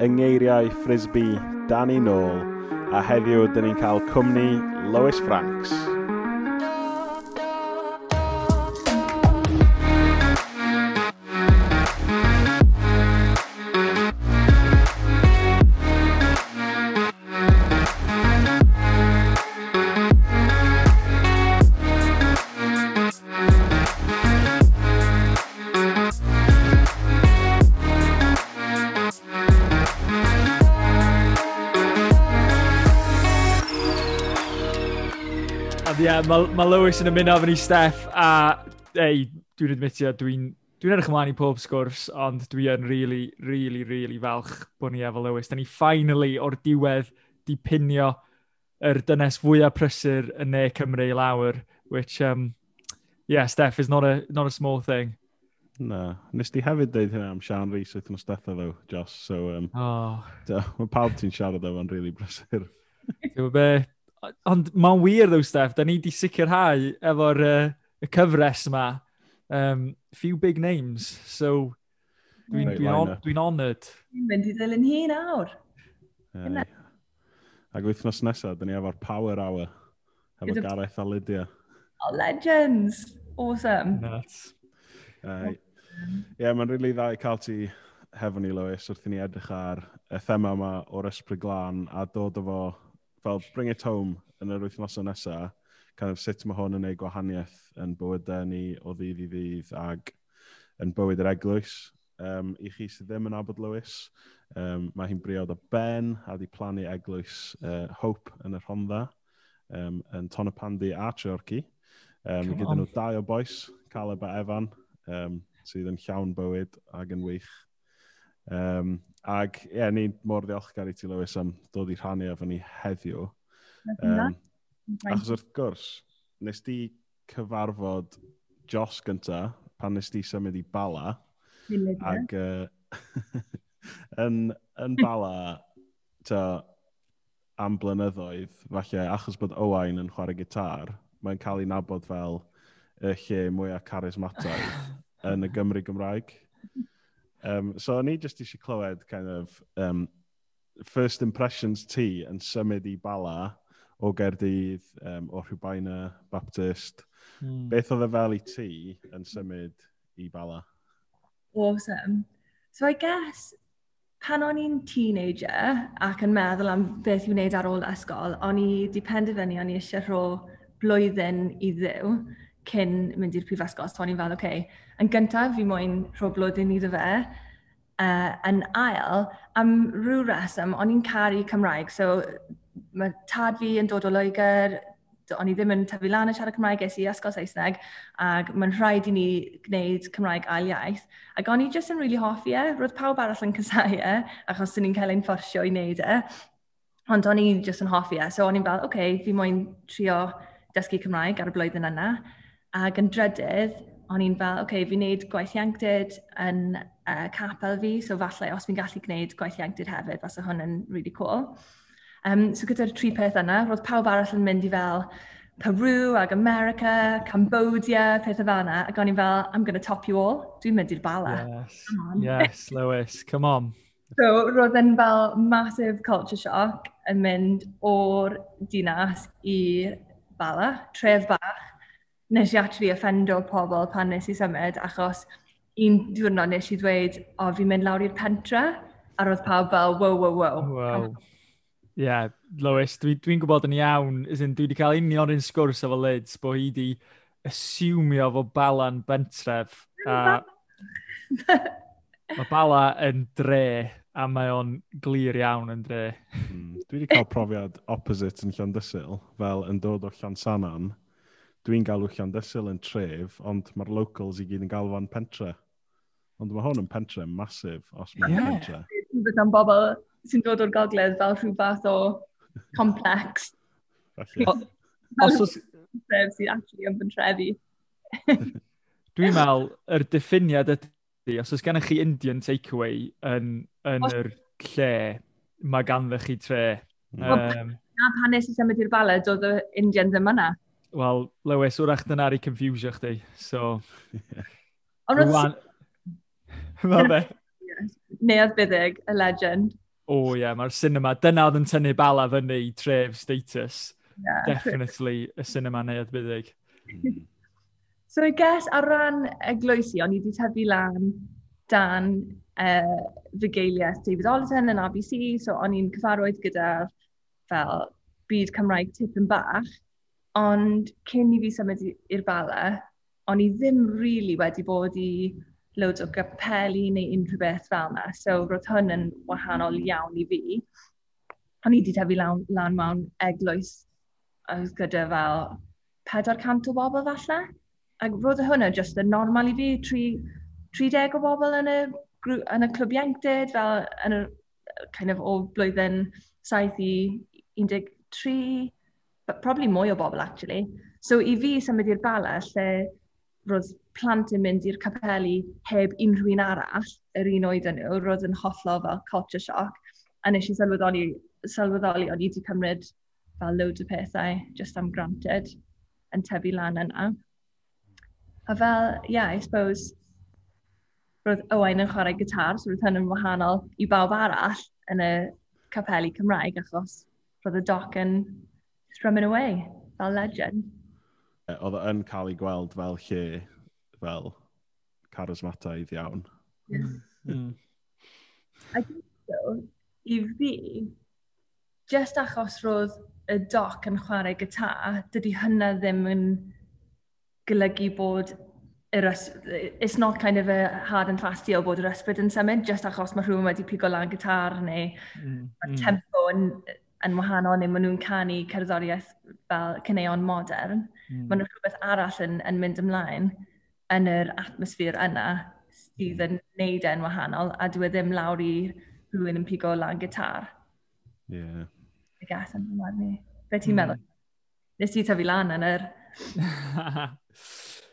yng ngeiriau frisbee Danny nôl a heddiw dyn ni'n cael cwmni Lois Franks. mae ma Lewis yn ymuno fan ni Steff a ei, dwi'n admitio, dwi'n dwi edrych ymlaen i pob sgwrs, ond dwi yn really, really, really falch bod ni efo Lewis. Da ni finally o'r diwedd di pinio yr dynes fwyaf prysur yn ne Cymru i lawr, which, um, yeah, Steph is not a, not a small thing. Na, nes di hefyd dweud hynna am Sian Rhys oedd yn Steffa ddo, Josh, so um, oh. mae pawb ti'n siarad o'n really brysur. Dwi'n e be, ond mae'n wir ddew, Steph, da ni wedi sicrhau efo'r uh, y cyfres yma. Um, few big names, so dwi'n dwi dwi, on, dwi honoured. Dwi'n mynd i ddilyn hi nawr. Hey. Ac wythnos nesaf, da ni efo'r Power Hour, efo Gareth a Lydia. Oh, legends! Awesome. Nuts. Ie, Uh, yeah, mae'n rili really dda i cael ti hefo ni, Lewis, wrth i ni edrych ar y thema yma o'r ysbryd glân a dod efo fel bring it home yn yr wythnosau nesaf, kind of sut mae hwn yn ei gwahaniaeth yn bywydau ni o ddydd i ddydd ag yn bywyd yr eglwys. Um, I chi sydd ddim yn abod Lewis, um, mae hi'n briod o Ben a di plannu eglwys uh, Hope yn y Rhondda, um, yn Tonopandi a Treorci. Um, gyda nhw dau o boes, Caleb a Evan, um, sydd yn llawn bywyd ac yn wych. Um, ag ie, yeah, ni'n mor ddiolchgar i ti Lewis am dod i rhannu efo ni heddiw. Um, achos wrth gwrs, nes di cyfarfod Jos gynta pan nes di symud i Bala. Ac uh, yn, yn Bala, ta, am blynyddoedd, falle achos bod Owain yn chwarae gitar, mae'n cael ei nabod fel y lle mwyaf charismataidd yn y Gymru Gymraeg. Um, so o'n i just eisiau clywed kind of um, first impressions ti yn symud i bala o Gerdydd, um, o Rhwbaina, Baptist. Mm. Beth oedd e fel i ti yn symud i bala? Awesome. So I guess pan o'n i'n teenager ac yn meddwl am beth i'w wneud ar ôl ysgol, o'n i di penderfynu o'n i eisiau rho blwyddyn i ddiw cyn mynd i'r prifysgol, so o'n i'n fel, oce, okay, yn gyntaf fi moyn rho blodyn iddo fe, uh, yn ail, am rhyw reswm, o'n i'n caru Cymraeg, so mae tad fi yn dod o Loegr, o'n i ddim yn tyfu lan y siarad Cymraeg, es i ysgol Saesneg, ac mae'n rhaid i ni gwneud Cymraeg ail iaith. Ac o'n i jyst yn rili really hoffi e, roedd pawb arall yn cysau e, achos dyn ni'n cael ein fforsio i wneud e. Ond o'n i jyst yn hoffi e, so o'n i'n fel, oce, okay, fi moyn trio dysgu Cymraeg ar y blwyddyn yna. Ac yn drydydd, o'n i'n fel, oce, okay, fi'n neud gwaith ieunctid yn uh, capel fi, so falle os fi'n gallu gwneud gwaith ieunctid hefyd, fasa hwn yn really cool. Um, so gyda'r tri peth yna, roedd pawb arall yn mynd i fel Peru ag America, Cambodia, pethau fel yna, ac o'n i'n fel, I'm going to top you all. Dwi'n mynd i'r bala. Yes, yes, Lewis, come on. So, roedd yn fel massive culture shock yn mynd o'r dinas i'r bala, tref bach, nes i actually offendo pobl pan nes i symud, achos un diwrnod nes i dweud, o, oh, fi'n mynd lawr i'r pentre, a roedd pawb fel, wow, wow, wow. Wow. Ie, yeah, Lewis, dwi'n dwi, gwybod yn iawn, in, dwi wedi cael union un sgwrs efo Lids, bod hi wedi asiwmio fo balan bentref. A... mae bala yn dre, a mae o'n glir iawn yn dre. Mm, dwi wedi cael profiad opposite yn Llandysil, fel yn dod o Llansanan dwi'n galw Llandysil yn tref, ond mae'r locals i gyd yn galw fan pentre. Ond mae hwn yn pentre masif, os mae'n yeah. pentre. Fydd am bobl sy'n dod o'r gogledd fel rhyw fath o complex. Os oes... sy'n actually yn pentrefi. Dwi'n meddwl, yr diffiniad ydy, os oes gennych chi Indian takeaway yn, yn yr lle, mae ganddo chi tre. Um, Na pan nes i symud i'r baled, oedd y Indians yma na. Wel, Lewis, wrach dyna ar ei confusio chdi. So... Ond oedd... Fel be? Neuad Byddig, y legend. O oh, ie, yeah, mae'r cinema. Dyna oedd yn tynnu bala fyny i tref status. Yeah, Definitely y cinema neuad Byddig. so I guess ar ran eglwysi, o'n i wedi tyfu lan dan uh, fugeiliau David Olton yn ABC, so o'n i'n cyfarwydd gyda fel byd Cymraeg tipyn bach. Ond cyn i fi symud i'r bala, o'n i ddim really wedi bod i loads o gapeli neu unrhyw beth fel yna. So roedd hwn yn wahanol iawn i fi. O'n i wedi tyfu lan, lan mewn eglwys gyda fel 400 o bobl falle. Ac roedd hwnna just yn normal i fi, 30 o bobl yn y, yn y clwb ieunctid, fel yn y kind of o blwyddyn 7 i 13 but probably mwy o bobl actually. So i fi symud i'r bala lle roedd plant yn mynd i'r capelu heb unrhyw un arall yr un oed yn nhw, roedd yn hollol fel culture shock. A nes i sylweddoli, sylweddoli o'n i wedi cymryd fel loads o pethau just am granted yn tyfu lan yna. A fel, yeah, I suppose, roedd Owain yn chwarae gitar, so roedd hyn yn wahanol i bawb arall yn y capelu Cymraeg, achos roedd y doc yn strumming away fel legend. Oedd yn cael ei gweld fel lle, fel charismataidd iawn. Yeah. Mm. I think so, i fi, just achos roedd y doc yn chwarae gytar, dydy hynna ddim yn golygu bod it's not kind of a hard and fast deal bod yr ysbryd yn symud, just achos mae rhywun wedi pigo lan gytar neu mm, mm. tempo yn yn wahanol neu maen nhw'n canu cerddoriaeth fel cyneuon modern. Mm. Maen nhw rhywbeth arall yn, yn mynd ymlaen yn yr atmosffer yna sydd hmm. yn neud e'n wahanol a dwi e ddim lawr i rhywun yn pigo lan gitar. Ie. Yeah. I guess yn ymlaen ni. Be ti'n mm. meddwl? Nes ti tyfu lan yn yr...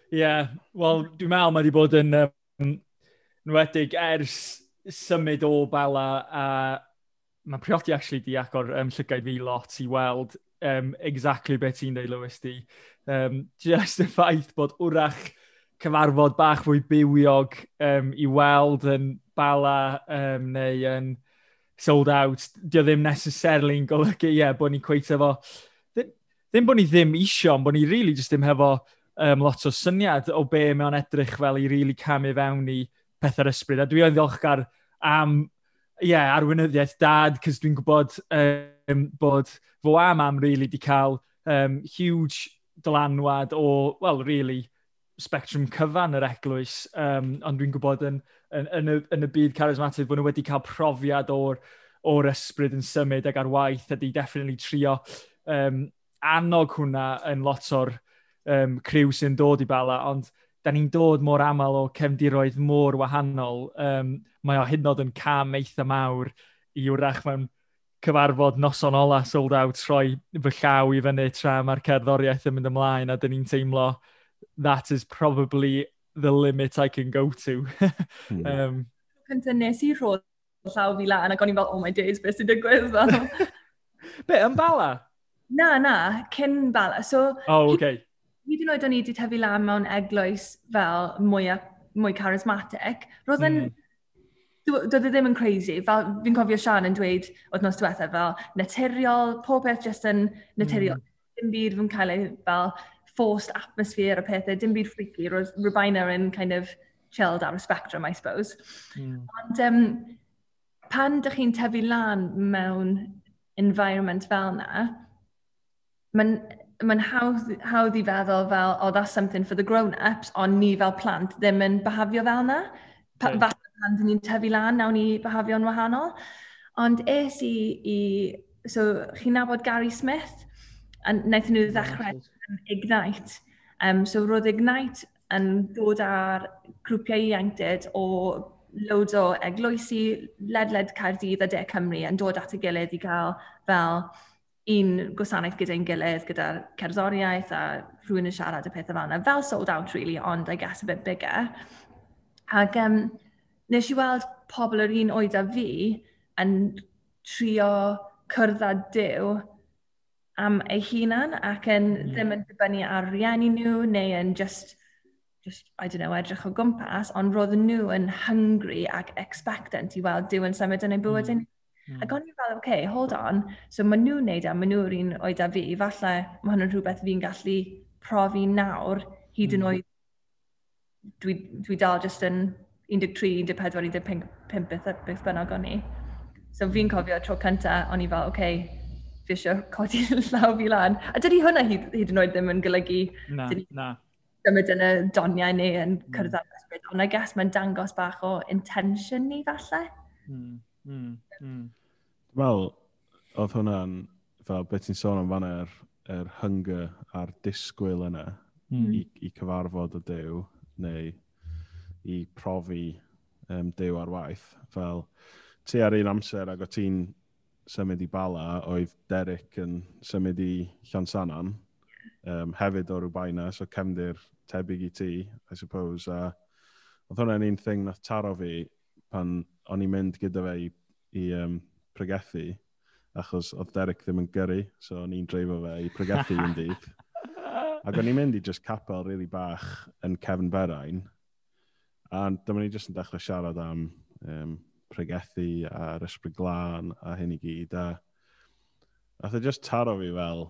Ie, yeah. wel, dwi'n meddwl mae wedi bod yn um, nwedig ers symud o Bala a Mae priodi actually di agor um, llygaid fi lot i weld um, exactly beth ti'n dweud, Lewis, di. Um, just y ffaith bod wrach cyfarfod bach fwy bywiog um, i weld yn bala um, neu yn sold out, dio ddim necessarily yn golygu, ie, yeah, bod ni'n cweithio fo. Ddim, bod ni ddim isio, ond bod ni really just ddim hefo um, lot o syniad o be mae o'n edrych fel i really camu fewn i pethau'r ysbryd. A dwi o'n ddiolchgar am ie, yeah, arweinyddiaeth dad, cys dwi'n gwybod um, bod fo a mam really di cael um, huge dylanwad o, well, really, spectrum cyfan yr eglwys, um, ond dwi'n gwybod yn, yn, yn, y, yn y byd charismatig bod nhw wedi cael profiad o'r, or ysbryd yn symud ac ar waith, ydy definitely trio um, annog hwnna yn lot o'r um, criw sy'n dod i bala, ond da ni'n dod mor aml o cefndiroedd mor wahanol, um, mae o hyd yn oed yn cam eitha mawr i wrach mewn cyfarfod noson ola sold out rhoi fy llaw i fyny tra mae'r cerddoriaeth yn mynd ymlaen a dyn ni'n teimlo that is probably the limit I can go to. mm. um, Cynta nes i rhodd llaw fi lan ac o'n i'n fel, oh my days, beth sy'n digwydd fel. Be, yn bala? Na, na, cyn bala. So, oh, okay hyd yn oed o'n i wedi tyfu lan mewn eglwys fel mwy, a, mwy charismatic, roedd yn... Mm. Mm-hmm. Doedd e ddim yn crazy. Fel fi'n cofio Sian yn dweud oedd nos diwetha fel naturiol, pob peth jyst yn naturiol. Mm. Dim byd fy'n cael ei fel forced atmosphere o pethau, dim byd freaky. Roedd Rubina yn kind of chilled ar y spectrum, I suppose. Mm. Ond um, pan dych chi'n tyfu lan mewn environment fel yna, mae'n mae'n hawdd, hawdd i feddwl fel, oh, that's something for the grown-ups, ond ni fel plant ddim yn behafio fel yna. Pa, hmm. right. Fath pan dyn ni'n tyfu lan, nawn ni behafio'n wahanol. Ond es i, i so chi'n nabod Gary Smith, a wnaethon nhw ddechrau Ignite. Um, so roedd Ignite yn dod ar grwpiau ieuenctid o loads o eglwysi, ledled Caerdydd a De Cymru yn dod at y gilydd i gael fel un gwasanaeth gyda'n gilydd, gyda cerddoriaeth a rhywun yn siarad y pethau fel yna, fel sold out really, ond I guess a bit bigger. Ac um, nes i weld pobl yr un oed a fi yn trio cyrdd â Dyw am eu hunan ac yn mm. ddim yn dibynnu ar rieni nhw neu yn just, just, I don't know, edrych o gwmpas, ond roedd nhw yn hungry ac expectant i weld Dyw yn symud yn eu bywyd mm. Mm. Ac hmm. o'n i'n fel, okay, hold on. So maen nhw'n neud e, a maen nhw'r un oed a fi. Falle mae hwn yn rhywbeth fi'n gallu profi nawr hyd yn hmm. oed dwi, dwi dal jyst yn 13, 14, 15, 15 beth bynnag o'n i. So fi'n cofio tro cynta, o'n i fel, oce, okay, fi eisiau codi llaw fi lan. A dydy hwnna hyd, hyd yn oed ddim yn golygu... Na, dydy, na. Dymyd yn y doniau ni yn hmm. cyrraedd mm. ar ysbryd. Ond I guess mae'n dangos bach o intention ni falle. Mm, mm, mm. Wel, oedd hwnna'n, fel beth ti'n sôn am fan er, er hunger a'r disgwyl yna mm. i, i cyfarfod y dew neu i profi um, dew ar waith. Fel, ti ar un amser ac o ti'n symud i bala, oedd Derek yn symud i Llansanan, um, hefyd o Rwbaina, so cefndir tebyg i ti, I suppose. A oedd hwnna'n un thing nath taro fi pan o'n i'n mynd gyda fe i, i um, pregethu, achos oedd Derek ddim yn gyrru, so o'n i'n dreifo fe i pregethu un dydd. Ac o'n i'n mynd i just capel rili really bach yn Cefn Berain, a dyma ni just yn dechrau siarad am um, pregethu a'r ysbryd glân a hyn i gyd, a Nath e just taro fi fel,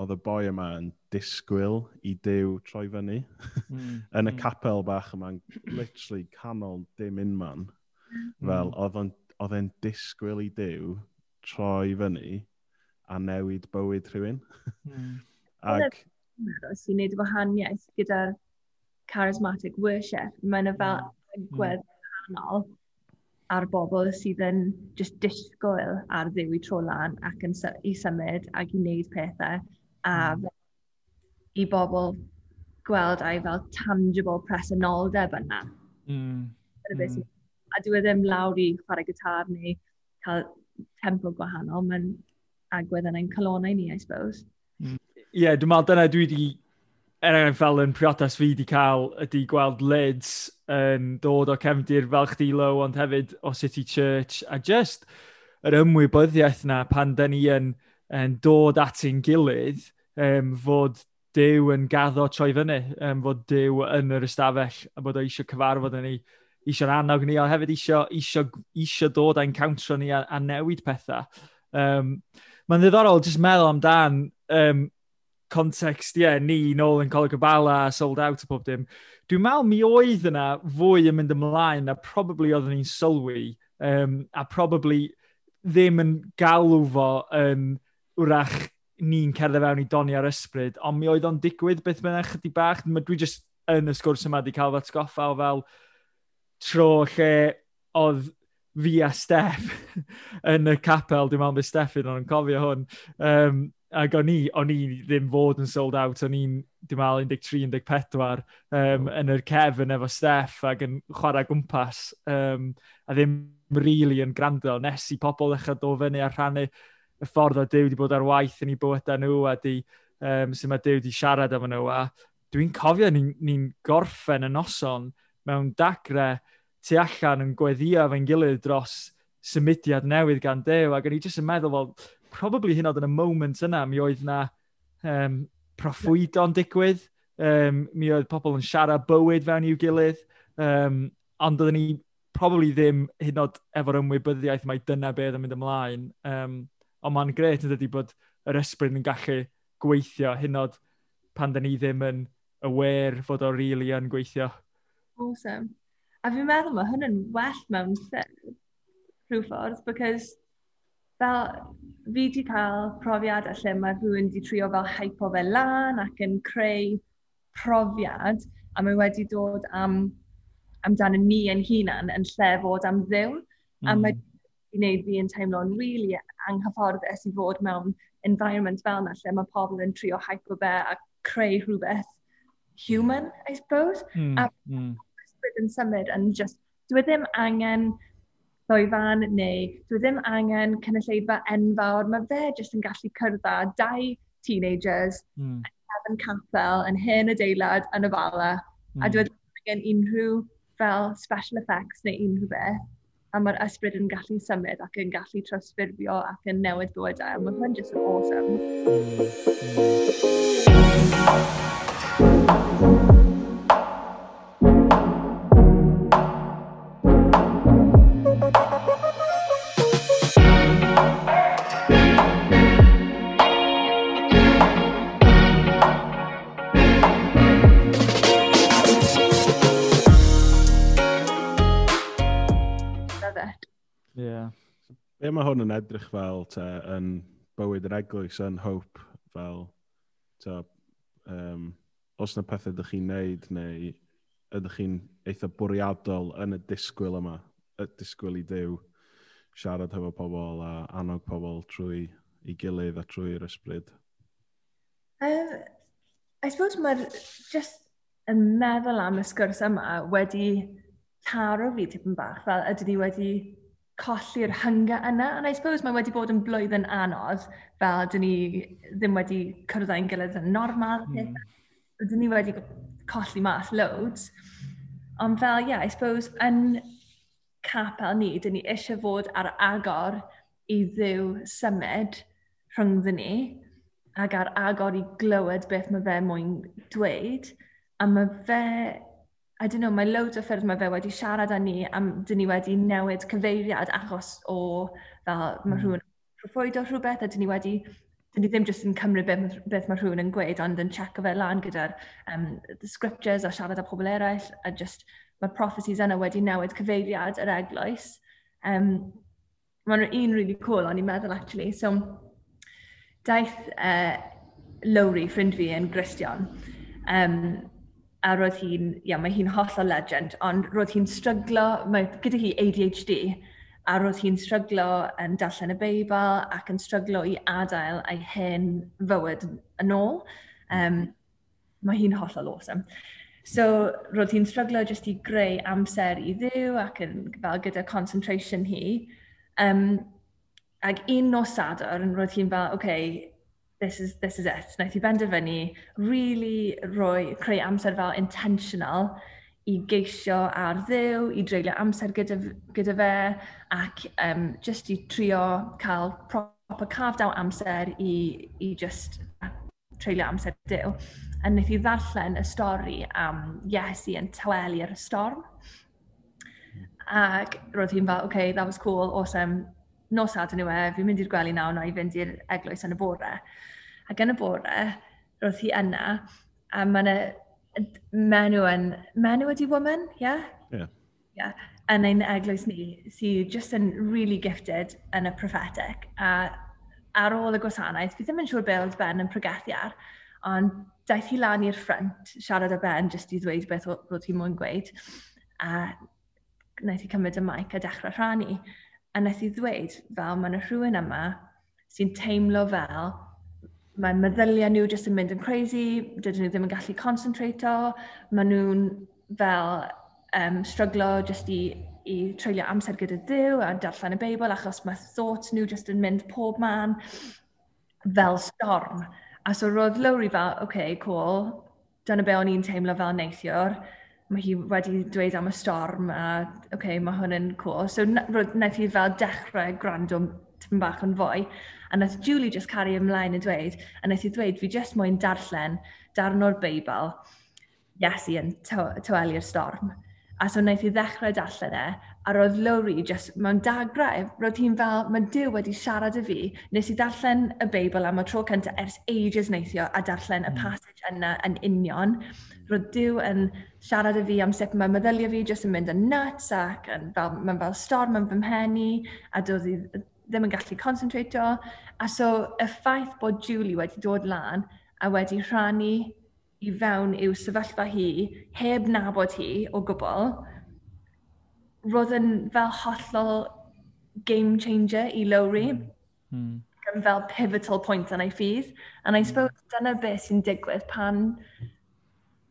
oedd y boi yma yn disgwyl i dew troi fyny mm, yn y hmm. capel bach yma'n literally canol dim unman. Mm. Fel, oedd o'n oedd e'n disgwyl i dew troi fyny a newid bywyd rhywun. Mm. Ac... sy'n neud wahaniaeth gyda'r charismatic worship. mae'n yna fel hmm. mm. gwedd wahanol ar bobl sydd yn just disgwyl ar ddiw i tro lan ac yn i symud ac i wneud pethau a mm. i bobl gweld ai fel tangible presenoldeb yna. Mm. Mm a dwi e ddim lawr i chwarae gitar neu cael tempo gwahanol, mae'n agwedd yn ein calonau ni, I suppose. Mm. Ie, mm. yeah, dwi'n meddwl dyna dwi wedi, er enghraifft fel yn priodas fi wedi cael, ydy gweld lids yn dod o cefndir fel chdi low, ond hefyd o City Church, a just yr ymwybyddiaeth na pan da ni yn, yn dod at ein gilydd, um, fod Dyw yn gaddo troi fyny, um, fod Dyw yn yr ystafell a bod o eisiau cyfarfod yn ei eisiau'r annog ni, ond hefyd eisiau, eisiau, eisiau dod a'n cawntro ni a, a newid pethau. Um, Mae'n ddiddorol jyst meddwl amdan um, context, ie, yeah, ni nôl yn Coleg y Bala, sold out a pob dim. Dwi'n meddwl mi oedd yna fwy yn mynd ymlaen a probably oedden ni'n sylwi um, a probably ddim yn galw fo yn um, wrach ni'n cerdded fewn i doni ar ysbryd, ond mi oedd o'n digwydd beth bynnag chydig bach. Dwi just yn y sgwrs yma wedi cael fy atgoffa o fel, tro lle oedd fi a Steff yn y capel, dwi'n meddwl bod Steff yn o'n cofio hwn, um, ac o'n i, o'n i ddim fod yn sold out, o'n i'n, dwi'n meddwl, 13-14 um, yn yr cefn efo Steff ac yn chwarae gwmpas, um, a ddim really yn grando, nes i pobl ddechrau do fyny a rhannu y ffordd o Dyw wedi bod ar waith yn ei bywydau nhw a di, um, sy'n mae Dyw wedi siarad efo nhw a dwi'n cofio ni'n ni, gorffen y noson mewn dagre tu allan yn gweddio fe'n gilydd dros symudiad newydd gan Dew, ac o'n i jyst yn meddwl, well, probably hyn oedd yn y moment yna, mi oedd na um, proffwydo'n digwydd, um, mi oedd pobl yn siarad bywyd fewn i'w gilydd, um, ond oedden ni probably ddim hyd oed efo'r ymwybyddiaeth mae dyna beth yn mynd ymlaen. Um, ond mae'n gret yn dydi bod yr ysbryd yn gallu gweithio hyd oed pan da ni ddim yn aware fod o'r rili really yn gweithio. Awesome. A fi'n meddwl mae hwn well mewn rhyw ffordd, because fel fi wedi cael profiadau lle mae rhywun wedi trio fel hypo fe lan ac yn creu profiad a mae wedi dod am amdano ni yn hunan yn lle fod am ddiw, Mm. A mae mm. wedi gwneud fi yn teimlo'n rili really anghyfforddus i fod mewn environment fel yna lle mae pobl yn trio hypo fe a creu rhywbeth human, I suppose. Mm. A mm newydd yn symud yn just, dwi e ddim angen ddwyfan neu dwi e ddim angen cynulleidfa enfawr. Mae fe jyst yn gallu cyrdda dau teenagers mm. yn capel yn hen adeilad yn y fala. Mm. A hmm. dwi e ddim angen unrhyw fel special effects neu unrhyw beth. A mae'r ysbryd yn gallu symud ac yn gallu trosfurfio ac yn newid bywydau. Mae hwn jyst yn awesome. Mm. Mm. Ie, mae hwn yn edrych fel te, yn bywyd yr eglwys yn hope fel te, um, os yna pethau ydych chi'n neud neu ydych chi'n eitha bwriadol yn y disgwyl yma, y disgwyl i Dyw siarad hefo pobl a annog pobl trwy i gilydd a trwy'r ysbryd? Um, I suppose mae'r just yn meddwl am y sgwrs yma wedi taro fi tipyn bach, fel ydyn ni wedi colli'r hynga yna. And I suppose mae wedi bod yn blwyddyn anodd fel dyn ni ddim wedi cyrraedd ein gilydd yn normal. Mm. Dyn ni wedi colli mas loads. Ond fel, yeah, I suppose, yn capel ni, dyn ni eisiau fod ar agor i ddiw symud rhyngddyn ni ac ar agor i glywed beth mae fe mwyn dweud. A mae fe I don't know, mae loads o ffyrdd mae fe wedi siarad â ni am dyn ni wedi newid cyfeiriad achos o fel mae hmm. rhywun proffwydo rhywbeth a dyn ni wedi dyn ni ddim jyst yn cymryd beth, beth mae rhywun yn gweud, ond yn checio fe lan gyda'r um, scriptures a siarad â pobl eraill, a just mae'r prophecies yna wedi newid cyfeiriad yr eglwys. Um, Mae'n un really cool o'n i'n meddwl, actually. So, daeth uh, Lowry, ffrind fi, yn Gristion. Um, a roedd hi'n, ia, mae hi'n holl o legend, ond roedd hi'n stryglo, mae gyda hi ADHD, a roedd hi'n stryglo yn darllen y Beibl ac yn stryglo i adael ei hen fywyd yn ôl. Um, mae hi'n holl o awesome. So, roedd hi'n stryglo jyst i greu amser i ddiw ac yn fel gyda concentration hi. Um, ac un nos sadwr, roedd hi'n fel, oce, okay, this is, this is it. Naeth i benderfynu really roi, creu amser fel intentional i geisio ar ddew, i dreulio amser gyda, gyda fe, ac um, just i trio cael proper carved out amser i, i just treulio amser dew. A wnaeth i ddarllen y stori am Iesu yn tawelu ar y storm. Ac roedd hi'n fel, okay, that was cool, awesome, nos adon yw e, fi'n mynd i'r gwely nawr, na i fynd i'r eglwys yn y bore. Ac yn y bore, roedd hi yna, a mae yna menw yn, menw ydi woman, ie? Yeah? Ie. Yeah. Yeah. Yn ein eglwys ni, sydd just yn really gifted yn y prophetic. A ar ôl y gwasanaeth, fi ddim yn siŵr beth Ben yn pregethu ar, ond daeth hi lan i'r ffrant siarad o Ben jyst i ddweud beth roedd hi'n mwyn gweud. A wnaeth hi cymryd y mic a dechrau rhannu. A nes i ddweud, fel mae yna rhywun yma sy'n teimlo fel mae meddyliau nhw jyst yn mynd yn crazy, dydyn nhw ddim yn gallu concentrato, mae nhw'n fel um, stryglo jyst i, i treulio amser gyda Dyw a darllen y Beibl achos mae thoughts nhw jyst yn mynd pob man fel storm. A so roedd Lowry fel, oce, okay, cool, dyna be o'n i'n teimlo fel neithiwr mae hi wedi dweud am y storm a, oce, okay, mae hwn yn cool. So, wnaeth hi fel dechrau gwrando tipyn bach yn fwy. A wnaeth Julie just caru ymlaen yn dweud, a wnaeth hi dweud, fi just moyn darllen darn o'r Beibl, Iesu yn tywelu'r storm. A so wnaeth i ddechrau darllen e, a roedd Lowry just mewn dagrau. Roedd hi'n fel, mae Dyw wedi siarad y fi. Nes i darllen y Beibl am y tro cyntaf ers ages neithio a darllen y hmm. passage yna yn union roedd Dyw yn siarad â fi am sut mae meddyliau fi jyst yn mynd yn nuts ac yn fel, mae'n fel storm yn fy mhenni a doedd i ddim yn gallu concentrato. A so y ffaith bod Julie wedi dod lan a wedi rhannu i fewn i'w sefyllfa hi heb nabod hi o gwbl, roedd yn fel hollol game changer i Lowry. Mm. yn fel pivotal point yn ei ffydd. And I hmm. suppose dyna beth sy'n digwydd pan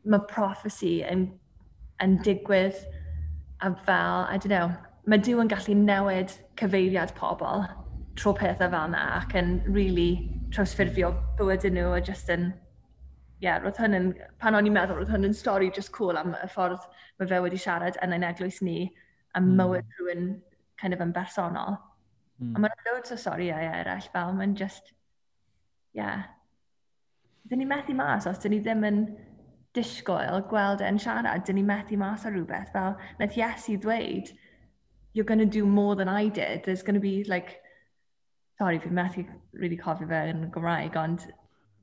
mae prophecy yn, yn digwydd a fel, I don't know, mae Dyw yn gallu newid cyfeiriad pobl tro pethau fel yna ac yn really trawsffurfio bywydyn nhw a just yn, yeah, roedd hwn yn, pan o'n i'n meddwl, roedd hwn yn stori just cool am y ffordd mae fe wedi siarad yn ein eglwys ni a mm. mywyd rhywun kind of yn bersonol. Mm. A mae'n loads o storiau eraill fel, mae'n just. Yeah. Dyn ni methu mas os dyn ni ddim yn disgwyl gweld e'n siarad, dyn ni methu mas o rhywbeth, fel naeth Iesu ddweud, you're going to do more than I did, there's going to be like, sorry fi methu really cofio fe yn Gymraeg, ond...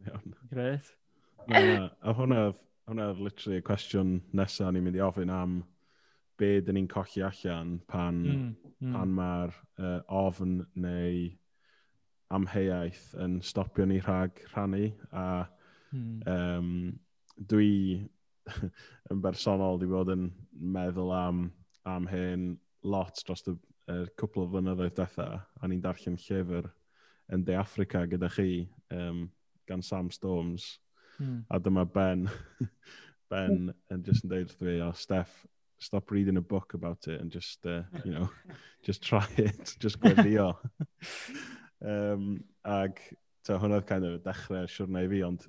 Iawn. Gret. A hwnna, hwnna literally y cwestiwn nesaf ni'n mynd i ofyn am be dyn ni'n colli allan pan, mm, mm. pan mae'r uh, ofn neu amheuaeth yn stopio ni rhag rhannu a mm. um, dwi yn bersonol wedi bod yn meddwl am, am hyn lot dros y er cwpl o flynyddoedd diwetha, a ni'n darllen llyfr yn De Africa gyda chi um, gan Sam Storms. Mm. A dyma Ben. ben yn just yn dweud wrth fi, oh, Steph, stop reading a book about it and just, uh, you know, just try it, just gweddio. um, ag, ta, hwnna kind of dechrau siwrna i fi, ond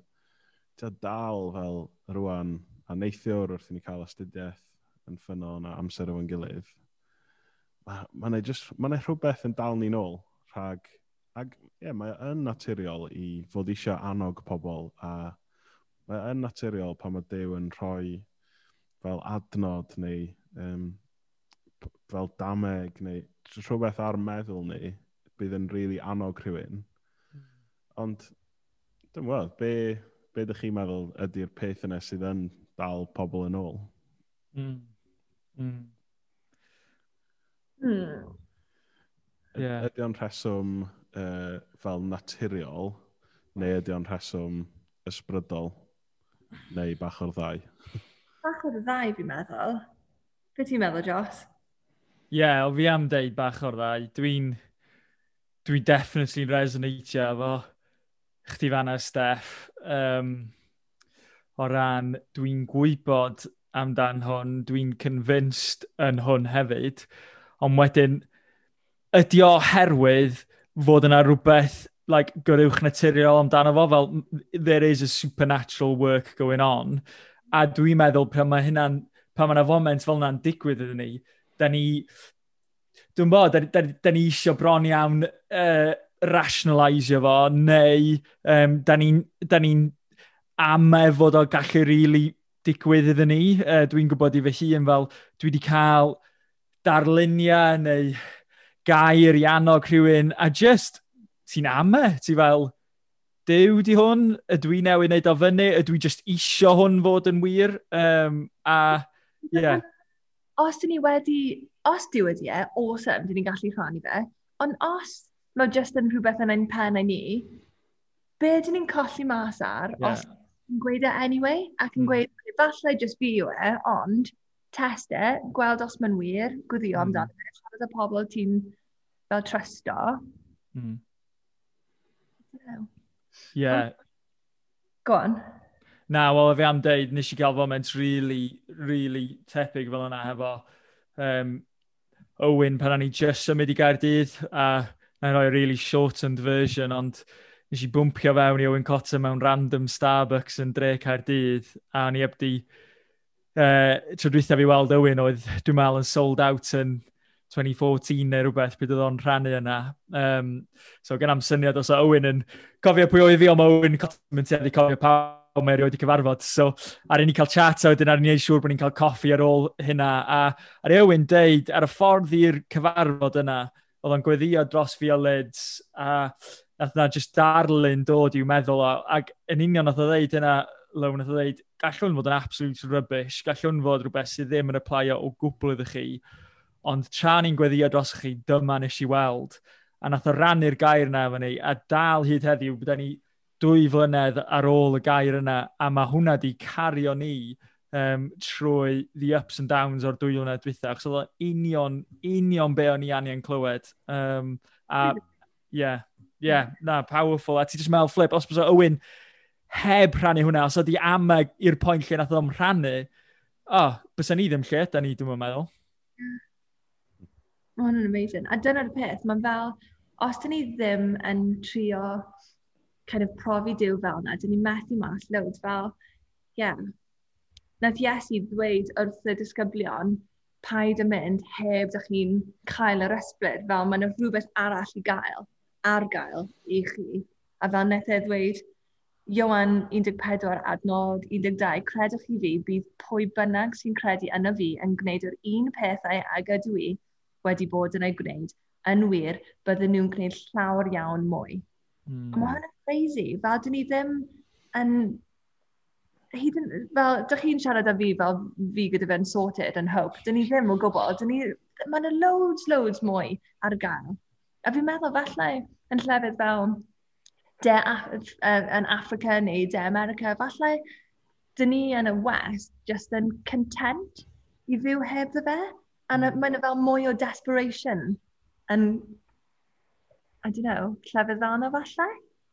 dal fel rwan a neithiwr wrth i ni cael astudiaeth yn ffynnon a amser o'n gilydd, mae ma ma, rhywbeth yn dal ni nôl rhag, ag ie, yeah, mae yn naturiol i fod eisiau annog pobl a mae yn naturiol pan mae Dew yn rhoi fel adnod neu um, fel dameg neu rhywbeth ar meddwl ni bydd yn rili really annog rhywun. Mm. Ond, dwi'n weld, be, be ydych chi'n meddwl ydy'r peth yna sydd yn dal pobl yn ôl? Mm. Mm. Mm. Yeah. Ydy o'n rheswm uh, fel naturiol, neu ydy o'n rheswm ysbrydol, neu bach o'r ddau? bach o'r ddau, fi'n meddwl. Be ti'n meddwl, Jos? Ie, yeah, fi am deud bach o'r ddau. Dwi'n... Dwi definitely'n resonatio efo chdi fan Steff um, o ran dwi'n gwybod amdan hwn, dwi'n convinced yn hwn hefyd, ond wedyn, ydy herwydd fod yna rhywbeth like, gyrwch naturiol amdano fo, fel there is a supernatural work going on, a dwi'n meddwl pan mae hynna'n, pan mae yna foment fel yna'n digwydd iddyn ni, da ni, dwi'n bod, da, da, da ni eisiau bron iawn uh, rationalisio fo, neu um, da ni'n ni, am fod o gallu rili really digwydd iddyn ni. Uh, dwi'n gwybod i fy hun fel dwi wedi cael darluniau neu gair i annog rhywun, a just ti'n am e, ti fel, dew di hwn, ydw i newid wneud o fyny, ydw i just isio hwn fod yn wir, um, a ie. Yeah. Os dyn ni wedi, os dwi wedi e, awesome, dyn ni'n gallu rhannu fe, ond os mae jyst yn rhywbeth yn ein pen ni, be dyn ni'n colli mas ar yeah. os yn gweud e anyway, ac yn mm. gweud, falle jyst fi yw e, ond test e, gweld os mae'n wir, gwyddio mm. amdano fe, siarad y pobl ti'n fel trysto. Mm. Yeah. Go on. Na, wel, fi am deud, nes i gael foment really, really tebyg fel yna hefo um, Owen pan o'n i just symud i Gaerdydd a uh, a rhoi really shortened version, ond nes i bwmpio fewn i Owen Cotter mewn random Starbucks yn dre Caerdydd, a ni heb di, uh, tro dwythaf i weld Owen oedd, dwi'n meddwl, yn sold out yn 2014 neu rhywbeth, pryd oedd o'n rhannu yna. Um, so gen am syniad os o Owen yn cofio pwy oedd fi o Owen Cotter, yn tueddu cofio pa o mae erioed i cyfarfod. So, ar un i cael chat a wedyn ar un i siŵr bod ni'n cael coffi ar ôl hynna. A ar Ewan deud, ar y ffordd i'r cyfarfod yna, oedd o'n gweddio dros fi o lids a nath na just darlun dod i'w meddwl o, ac yn union nath o ddeud yna, Lew, nath o ddeud, gallwn fod yn absolute rubbish, gallwn fod rhywbeth sydd ddim yn applio o gwbl iddo chi, ond tra ni'n gweddio dros chi, dyma nes i weld. A nath o rannu'r gair yna efo ni, a dal hyd heddiw, bydda ni dwy flynedd ar ôl y gair yna, a mae hwnna di cario ni um, trwy the ups and downs o'r dwy lwnau dwytha, achos oedd union, union be o'n i angen clywed. Um, a, yeah, yeah, na, powerful. A ti jyst meddwl, Flip, os bys o Owen heb rhannu hwnna, os oedd i amag i'r pwynt lle nath o'n rhannu, oh, bys ni ddim lle, da ni, dwi'n meddwl. Mae oh, hwnna'n amazing. A dyna'r peth, mae'n fel, os dyn ni ddim yn trio kind of profi diw fel yna, dyn ni methu mas loads fel, yeah, Nath Iesu ddweud wrth y disgyblion, paid y mynd heb ddech chi'n cael yr ysbryd, fel mae yna rhywbeth arall i gael, ar gael i chi. A fel wnaeth e ddweud, Iwan 14 adnod 12, credwch chi fi, bydd pwy bynnag sy'n credu yna fi yn gwneud yr un pethau ag ydw i wedi bod yn ei gwneud, yn wir, bydden nhw'n gwneud llawer iawn mwy. Mm. Mae hwn yn crazy, fel dyn ni ddim yn hyd yn, fel, dych chi'n siarad â fi fel fi gyda fe'n sorted yn hope. Dyn ni ddim o gwbl, dyn ni, mae yna loads, loads mwy ar gael. A fi'n meddwl falle yn llefydd fel de Af yn Africa neu de America, falle dyn ni yn y West just yn content i fyw heb dda fe. A mae'n fel mwy o desperation yn, I don't know, llefydd ddan o falle.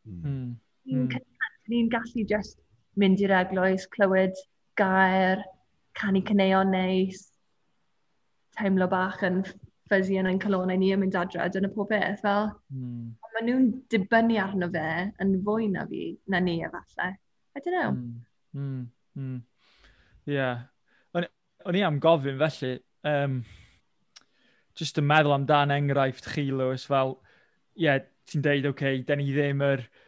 Mm. Ni'n mm. ni gallu just mynd i'r eglwys, clywed gair, canu cyneuon neis, teimlo bach yn ffysi yn ein calonau ni yn mynd adre, dyna pob beth. Fel, mm. maen nhw'n dibynnu arno fe yn fwy na fi, na ni efallai. I don't know. Mm. Mm. Mm. Yeah. O'n i am gofyn felly, um, just yn meddwl amdan enghraifft chi, Lewis, fel, ie, yeah, ti'n deud, oce, okay, da ni ddim yr... Er,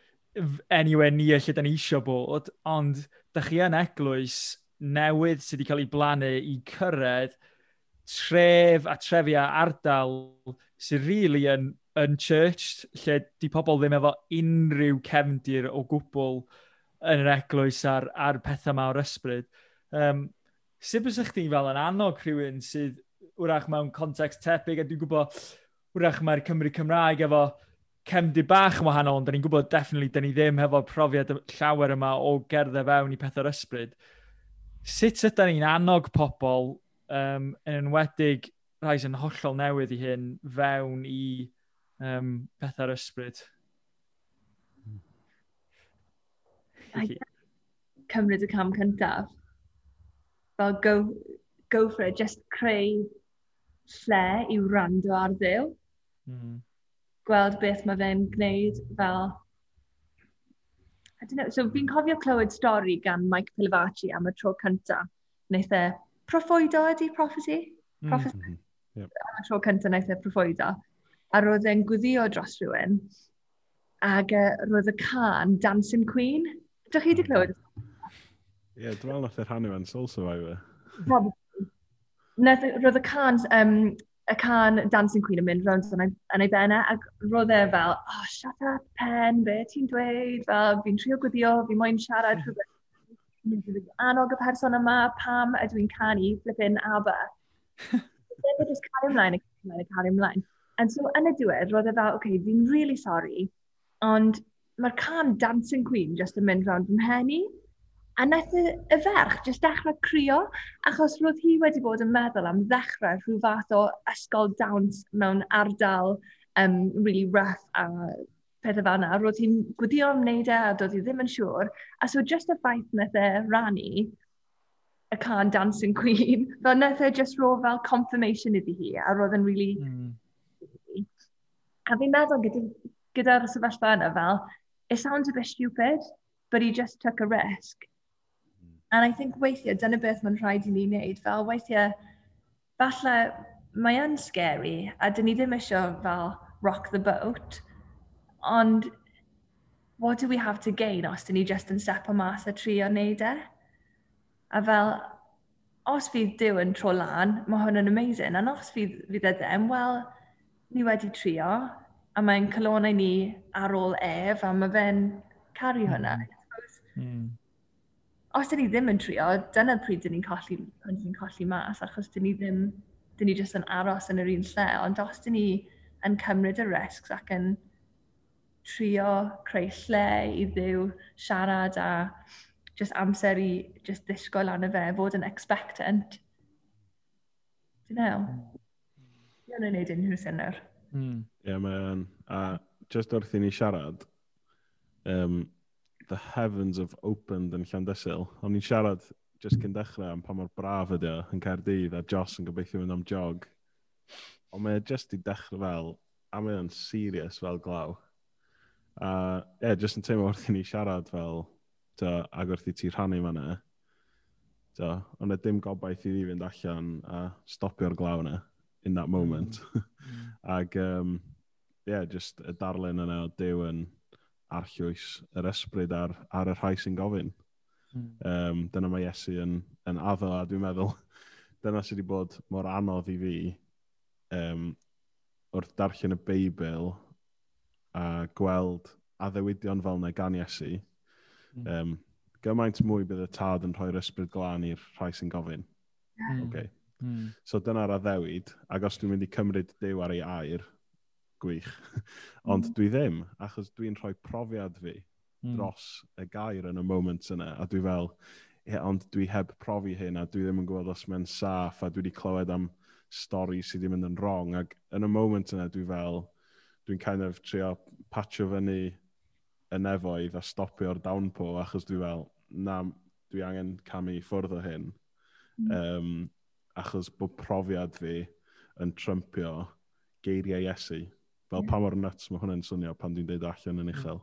anywhere near lle da ni eisiau bod, ond da chi yn eglwys newydd sydd wedi cael ei blannu i cyrraedd tref a trefia ardal sydd really yn yn church, lle di pobl ddim efo unrhyw cefndir o gwbl yn yr eglwys ar, ar pethau mawr ysbryd. Um, sut bys chdi fel yn annog rhywun sydd wrach mewn context tebyg, a dwi'n gwybod wrach mae'r Cymru Cymraeg efo cemdi bach yn wahanol, ond da ni'n gwybod definitely da ni ddim hefo'r profiad llawer yma o gerdded fewn i pethau'r ysbryd. Sut ydyn ni'n annog pobl um, yn enwedig rhai sy'n hollol newydd i hyn fewn i um, pethau'r ysbryd? Cymryd y cam cyntaf. Fel go, go for it, just creu lle i wrando ar ddew. Mm gweld beth mae fe'n gwneud fel... I don't know, so fi'n cofio clywed stori gan Mike Pilavachi am y tro cynta. Wnaeth e proffwydo ydi prophecy? Mm-hmm. Prophecy? Mm -hmm. yep. Am y tro cynta wnaeth e proffwydo. A roedd e'n gwyddio dros rhywun. Ac uh, e, roedd y can Dancing Queen. Dych chi wedi mm-hmm. clywed? Ie, yeah, dwi'n meddwl nath e rhannu fe'n Soul Survivor. E, roedd y can um, y can Dancing Queen yn mynd rownd yn ei, benna, e, ac roedd e fel, oh, shut up, pen, be ti'n dweud? Fel, fi'n trio gwyddio, fi moyn siarad mm. rhywbeth. Fi'n anog y person yma, pam ydw i'n canu flippin aber. Dwi'n just cario ymlaen, a cario ymlaen. And so, yn y diwedd, roedd e fel, oce, okay, fi'n really sorry, ond mae'r can Dancing Queen just yn mynd rownd yn henni. A wnaeth y, y ferch jyst dechrau crio, achos roedd hi wedi bod yn meddwl am ddechrau rhyw fath o ysgol dawns mewn ardal um, really rough a pethau fel yna. Roedd hi'n gwydio am wneud e a doedd hi ddim yn siŵr. A so just y ffaith wnaeth e rannu y can Dancing Queen, fel wnaeth e just ro fel confirmation iddi hi, a roedd yn really... Mm. A fi'n meddwl gyda'r gyda sefyllfa yna fel, it sounds a bit stupid, but he just took a risk. And I think weithiau, dyna beth mae'n rhaid i ni wneud. Fel weithiau, falle mae yn scary, a dyn ni ddim eisiau fel rock the boat, ond what do we have to gain os dyn ni just yn sepa mas a trio wneud e? A fel, os fydd Dyw yn tro lan, mae hwn yn amazing. and os fydd, fydd e ddim, wel, ni wedi trio, a mae'n calonau ni ar ôl ef, a mae fe'n caru hwnna. Mm os dyn ni ddim yn trio, dyna pryd dyn ni'n colli, dyn ni'n colli mas, achos dyn ni ddim, dyn ni jyst yn aros yn yr un lle, ond os dyn ni yn cymryd y risgs ac yn trio creu lle i ddiw siarad a just amser i just ddisgwyl arno fe, fod yn expectant, you know, hmm. Dwi'n nhw'n gwneud unrhyw synnwyr. Hmm. Ie, mae'n... A just wrth i ni siarad, um, the heavens have opened yn Llandysil. O'n i'n siarad just cyn dechrau am pa mor braf ydy o yn Caerdydd a Joss yn gobeithio mynd am jog. Ond mae e just i dechrau fel, a mae o'n serious fel glaw. A uh, ie, yeah, just yn teimlo wrth i ni siarad fel, to, ag wrth i ti rhannu fanna. So, ond e dim gobaith i fi fynd allan a stopio'r glaw yna in that moment. Mm. ag, um, yeah, just y darlun yna o dew yn arllwys yr ysbryd ar, ar y rhai sy'n gofyn. Mm. Um, dyna mae Iesu yn, yn addo, a dwi'n meddwl dyna sydd wedi bod mor anodd i fi um, wrth darllen y Beibl a gweld addewidion fel yna gan Iesu. Mm. Um, gymaint mwy bydd y tad yn rhoi'r ysbryd glân i'r rhai sy'n gofyn. Mm. Okay. Mm. So dyna'r addewid, ac os dwi'n mynd i cymryd dew ar ei air, gwych. Ond mm. dwi ddim, achos dwi'n rhoi profiad fi mm. dros y gair yn y moment yna, a dwi fel, ie, ond dwi heb profi hyn, a dwi ddim yn gwybod os mae'n saff, a dwi wedi clywed am stori sydd wedi mynd yn wrong, ac yn y moment yna dwi fel, dwi'n kind of trio patio fyny y nefoedd a stopio'r downpo, achos dwi fel, na, dwi angen camu ffwrdd o hyn. Mm. Um, achos bod profiad fi yn trympio geiriau Iesu. Fel pa mor nuts mae hwnna'n swnio pan dwi'n deud allan yn uchel.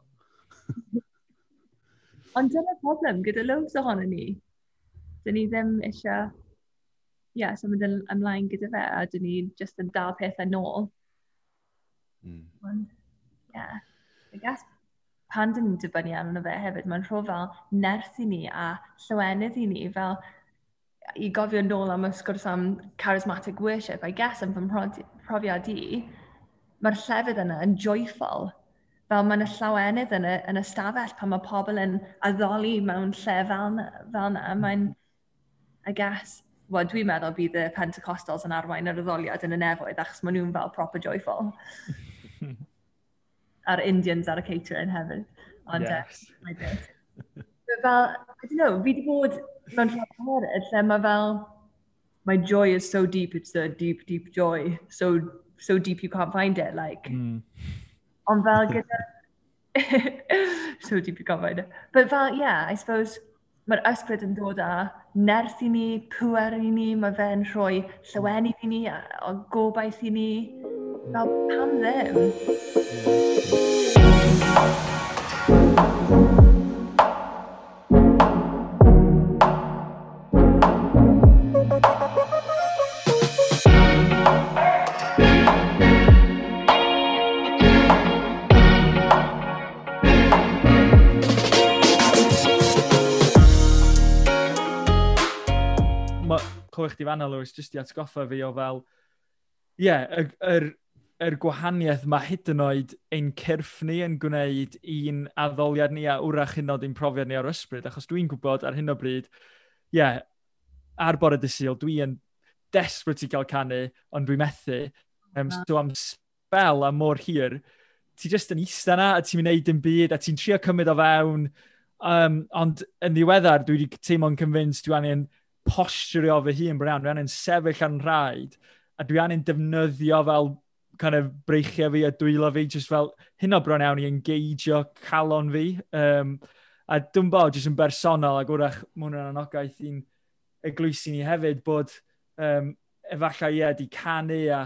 Ond dyna'r problem gyda loads ohono ni. Dyn ni ddim eisiau Ie, yeah, so symud ymlaen gyda fe a dyn ni just yn dal pethau nôl. Mm. Ond, ie. yeah, I guess pan dyn ni'n dibynnu arno fe hefyd, mae'n rho fel nerth i ni a llywenydd i ni fel i gofio nôl am y sgwrs am charismatic worship, I guess, yn fy mhrofiad i, mae'r llefydd yna yn joyful. Fel mae'n y llawenydd yn y, yn y stafell pan mae pobl yn addoli mewn lle fel na. Fel na. Hmm. Mae'n, I guess, well, dwi'n meddwl bydd y Pentecostals yn arwain yr addoliad yn y nefoedd achos maen nhw'n fel proper joyful. a'r Indians ar y catering hefyd. Ond, e, yes. uh, fel, I don't know, fi wedi bod mewn rhan o'r lle mae fel, my joy is so deep, it's a deep, deep joy, so so deep you can't find it, like. Mm. Ond fel gyda... so deep you can't find it. But fel, yeah, I suppose mae'r ysbryd yn dod â nerth i ni, pwer i ni, mae fe'n rhoi llywenu i ni, o gobaith i ni. Fel, pam ddim? Yeah. chdi fanna, Lewis, jyst i atgoffa fi o fel, ie, yeah, yr, yr, yr gwahaniaeth mae hyd yn oed ein cyrff ni yn gwneud un addoliad ni a wrach hyn oed ein profiad ni ar ysbryd, achos dwi'n gwybod ar hyn o bryd, ie, yeah, ar bore dy syl, dwi yn desperate i gael canu, ond dwi'n methu, um, so am spel a mor hir, ti jyst yn eista na, a ti'n mynd dim byd, a ti'n trio cymryd o fewn, um, ond yn ddiweddar, dwi wedi teimlo'n convinced dwi angen posturio fy hun bryd iawn, dwi angen sefyll yn rhaid, a dwi angen defnyddio fel kind of breichio fi a dwylo fi, just fel hyn o bron iawn i engageio calon fi. Um, a dwi'n bod jyst yn bersonol ac wrach mwyn yn anogaeth i'n eglwysi ni hefyd bod um, efallai ie, di canu a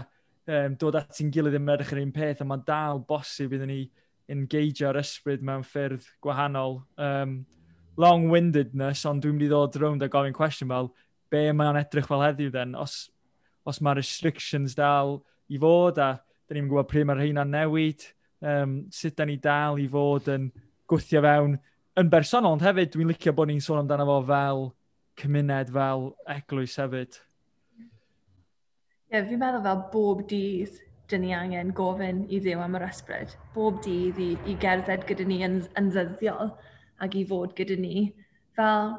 um, dod at i'n gilydd yn edrych yr un peth a mae'n dal bosib iddyn ni engageo'r ysbryd mewn ffyrdd gwahanol. Um, long-windedness, ond dwi'n mynd i ddod rownd a gofyn cwestiwn fel, be mae'n edrych fel heddiw then, os, os mae restrictions dal i fod a da ni'n gwybod pryd mae'r rheina'n newid, um, sut da ni dal i fod yn gwthio fewn yn bersonol, ond hefyd dwi'n licio bod ni'n sôn amdano fo fel cymuned, fel eglwys hefyd. Ie, yeah, fi'n meddwl fel bob dydd dyn ni angen gofyn i ddew am yr ysbryd. Bob dydd i, i gerdded gyda ni yn, yn ddyddiol ac i fod gyda ni. Fel,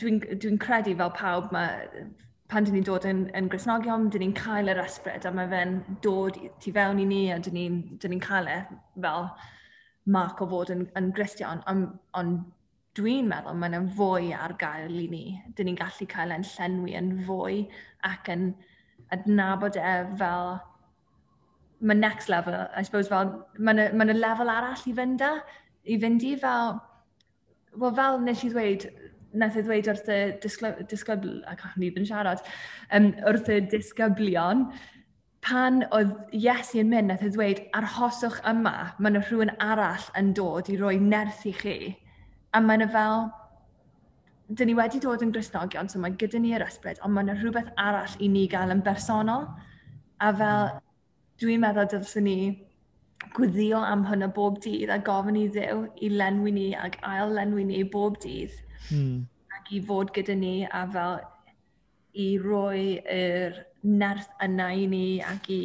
dwi'n dwi, credu fel pawb mae pan dyn ni'n dod yn, yn Grisnogion, dyn ni'n cael yr ysbryd a mae fe'n dod tu fewn i ni a dyn ni'n ni, ni cael e fel marc o fod yn, yn Gristion. Ond on, dwi'n meddwl mae'n yn fwy ar gael i ni. Dyn ni'n gallu cael e'n llenwi yn fwy ac yn adnabod e fel mae next level, I suppose fel, mae'n ma, ma lefel arall i fynd â i fynd i fel, wel fel nes i ddweud, nath i e ddweud wrth y disgybl... ac o'n i yn siarad, um, wrth y disgyblion, pan oedd Iesu yn mynd, nath i e ddweud, arhoswch yma, mae yna rhywun arall yn dod i roi nerth i chi. A mae yna fel, dyn ni wedi dod yn grisnogion, so mae gyda ni yr ysbryd, ond mae yna rhywbeth arall i ni gael yn bersonol. A fel, dwi'n meddwl dylsyn ni gwyddio am hynny bob dydd a gofyn i ddew i lenwi ni ac ail lenwi ni bob dydd hmm. ac i fod gyda ni a fel i roi yr nerth yna i ni ac i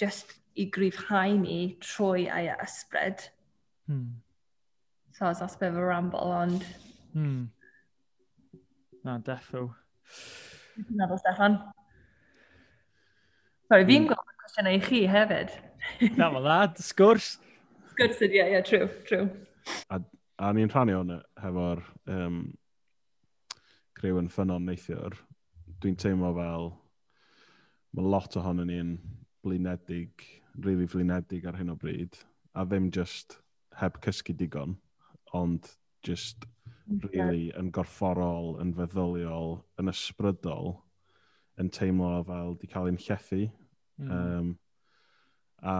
just i grifhau ni trwy ei ysbryd. Hmm. So, os os bydd y ramble, ond... Hmm. Na, defo. Dwi'n meddwl, Steffan. Sorry, fi'n hmm. gofyn cwestiynau i chi hefyd. Na fel na, sgwrs. Sgwrs ydi, ie, ie, true, true. A, a ni'n rhannu hwn hefo'r um, crew yn ffynon neithiwr. Dwi'n teimlo fel mae lot ohono ni'n blinedig, rili really flinedig ar hyn o bryd, a ddim just heb cysgu digon, ond just really yn gorfforol, yn feddyliol, yn ysbrydol, yn teimlo fel di cael ein llethu. Mm. Um, a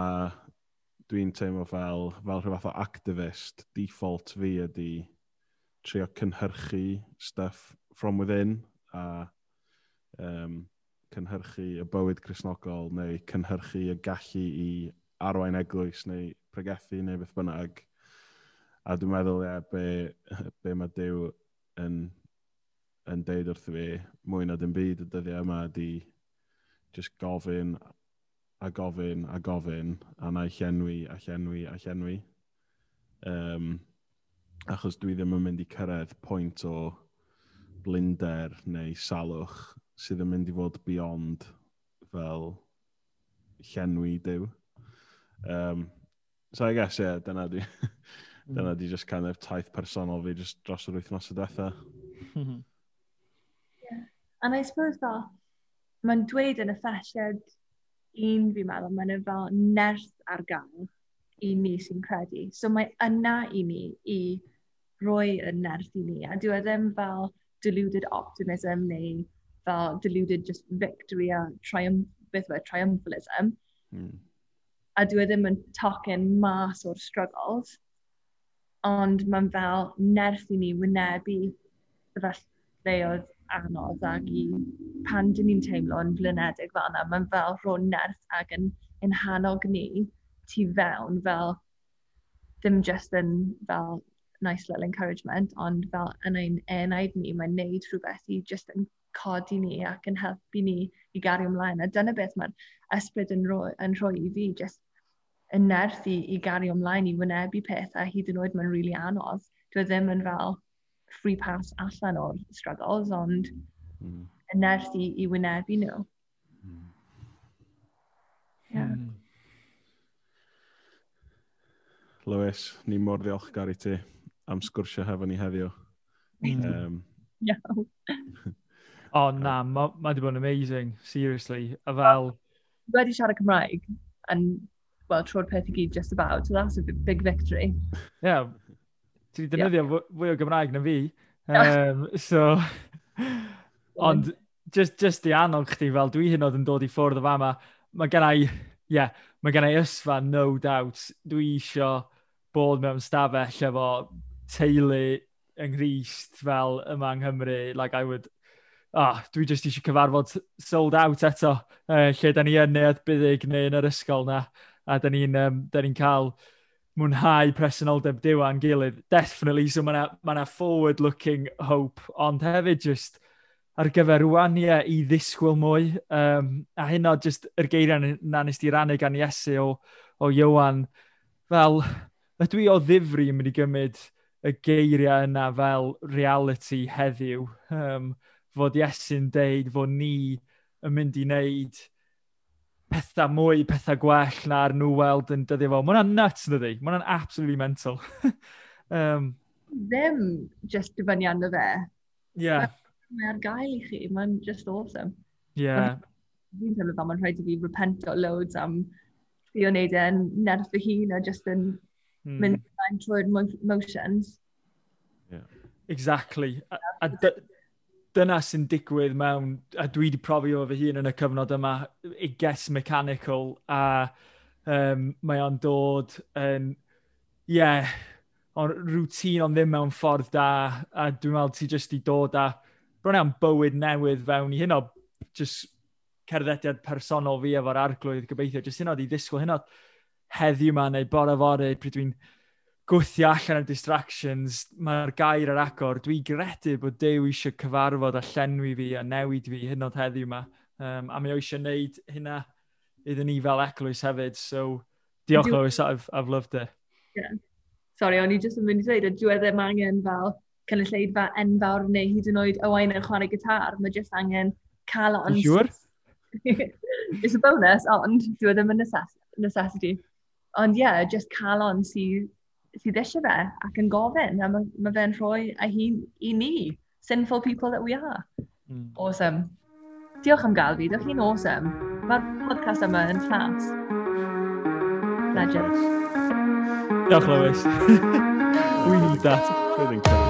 dwi'n teimlo fel, fel rhyw fath o activist, default fi ydy trio cynhyrchu stuff from within a um, cynhyrchu y bywyd chrysnogol neu cynhyrchu y gallu i arwain eglwys neu pregethu neu beth bynnag. A dwi'n meddwl ia, be, be mae Dyw yn, yn deud wrth fi mwy na dim byd y dyddiau yma ydy just gofyn a gofyn a gofyn a na i llenwi a llenwi a llenwi. Um, achos dwi ddim yn mynd i cyrraedd pwynt o blinder neu salwch sydd yn mynd i fod beyond fel llenwi dyw. Um, so I guess, yeah, dyna di, dyna di just kind of taith personol fi just dros yr wythnos y dethau. yeah. And I suppose that mae'n dweud yn y ffasiad un fi'n meddwl, mae'n fel nerth ar gael i ni sy'n credu. So mae yna i ni i roi y nerth i ni. A dwi e ddim fel deluded optimism neu fel deluded just victory a triumph, beth fe, triumphalism. Mm. A dwi e ddim yn tocyn mas o'r struggles, ond mae'n fel nerth i ni wynebu sefyllfaoedd anodd ac i pan dyn ni'n teimlo yn flynedig fel yna, mae'n fel rhwng nerth ac yn, yn hanog ni tu fewn fel ddim just yn fel nice little encouragement, ond fel yn ein enaid ni, mae'n neud rhywbeth i just yn codi ni ac yn helpu ni i gario ymlaen. A dyna beth mae'r ysbryd yn rhoi, yn rhoi i fi, just yn nerth i, i gario ymlaen, i wynebu pethau hyd yn oed mae'n rili really anodd. Dwi e ddim yn fel free pass allan o'r struggles, ond mm. nerth i, i wynebu nhw. Mm. Yeah. Mm. Lewis, ni mor ddiolchgar i ti am sgwrsio hefo ni heddiw. Um, Iawn. o na, mae ma wedi bod yn amazing, seriously. A fel... Wedi siarad Cymraeg, and, well, tro'r peth i gyd just about, so that's a big victory. Yeah, Ti wedi defnyddio yeah. fwy o Gymraeg na fi. Um, so, ond just, just i annog chdi fel dwi hyn oedd yn dod i ffwrdd o fama, mae gen i, yeah, mae gen i ysfa, no doubt. Dwi isio bod mewn stafell efo teulu yng Nghyst fel yma yng Nghymru. Like I would, oh, dwi just eisiau cyfarfod sold out eto, uh, lle da ni yn neu'n byddig neu yn yr ysgol na. A da ni'n um, ni cael mwynhau presenoldeb diwan gilydd, definitely, so mae yna ma, forward-looking hope, ond hefyd just ar gyfer rwan, ie, i ddisgwyl mwy, um, a hynna just yr geiriau na nes di rannu gan Iesu o, o Iwan, fel, ydw i o ddifri yn mynd i gymryd y geiriau yna fel reality heddiw, um, fod Iesu'n deud fod ni yn mynd i wneud pethau mwy, pethau gwell na'r nhw weld yn dyddio fo. Mae hwnna'n nuts yn. Mae hwnna'n absolutely mental. um, Ddim just dyfynu arno fe. Yeah. Mae ar gael i chi. Mae'n just awesome. Yeah. Fi'n teimlo fel mae'n rhaid i fi repento loads am fi o wneud e'n nerth fy hun a just yn mm. mynd trwy'r motions. Yeah. Exactly. A, a dyna sy'n digwydd mewn, a dwi wedi profi o fy hun yn y cyfnod yma, i guess mechanical, a um, mae o'n dod yn, ie, yeah, o'n rŵtín ond ddim mewn ffordd da, a dwi'n meddwl ti jyst i dod a bron am bywyd newydd fewn i hyn o just cerddediad personol fi efo'r arglwydd gobeithio, jyst hyn o di ddisgwyl hyn o heddiw ma neu bore fory pryd dwi'n gwthio allan y distractions, mae'r gair ar agor. Dwi gredu bod Dew eisiau cyfarfod a llenwi fi a newid fi hyn oed heddiw yma. Um, a mae o eisiau gwneud hynna iddyn ni fel eglwys hefyd. So, diolch Lewis, I've, I've loved it. Yeah. Sorry, o'n i jyst yn mynd i dweud, a y e mae angen fel cynulleidfa enfawr neu hyd yn oed Owain yn chwarae gitar. Mae jyst angen cael on... Siwr? It's a bonus, ond dwi e ddim yn necessity. Ond ie, yeah, just cael on sydd sydd eisiau fe ac yn gofyn, a mae, ma fe'n rhoi ei hun i ni, sinful people that we are. Mm. Awesome. Diolch am gael fi, diolch chi'n awesome. Mae'r podcast yma yn ffas. Legend. Diolch Lewis. we need that. Really cool.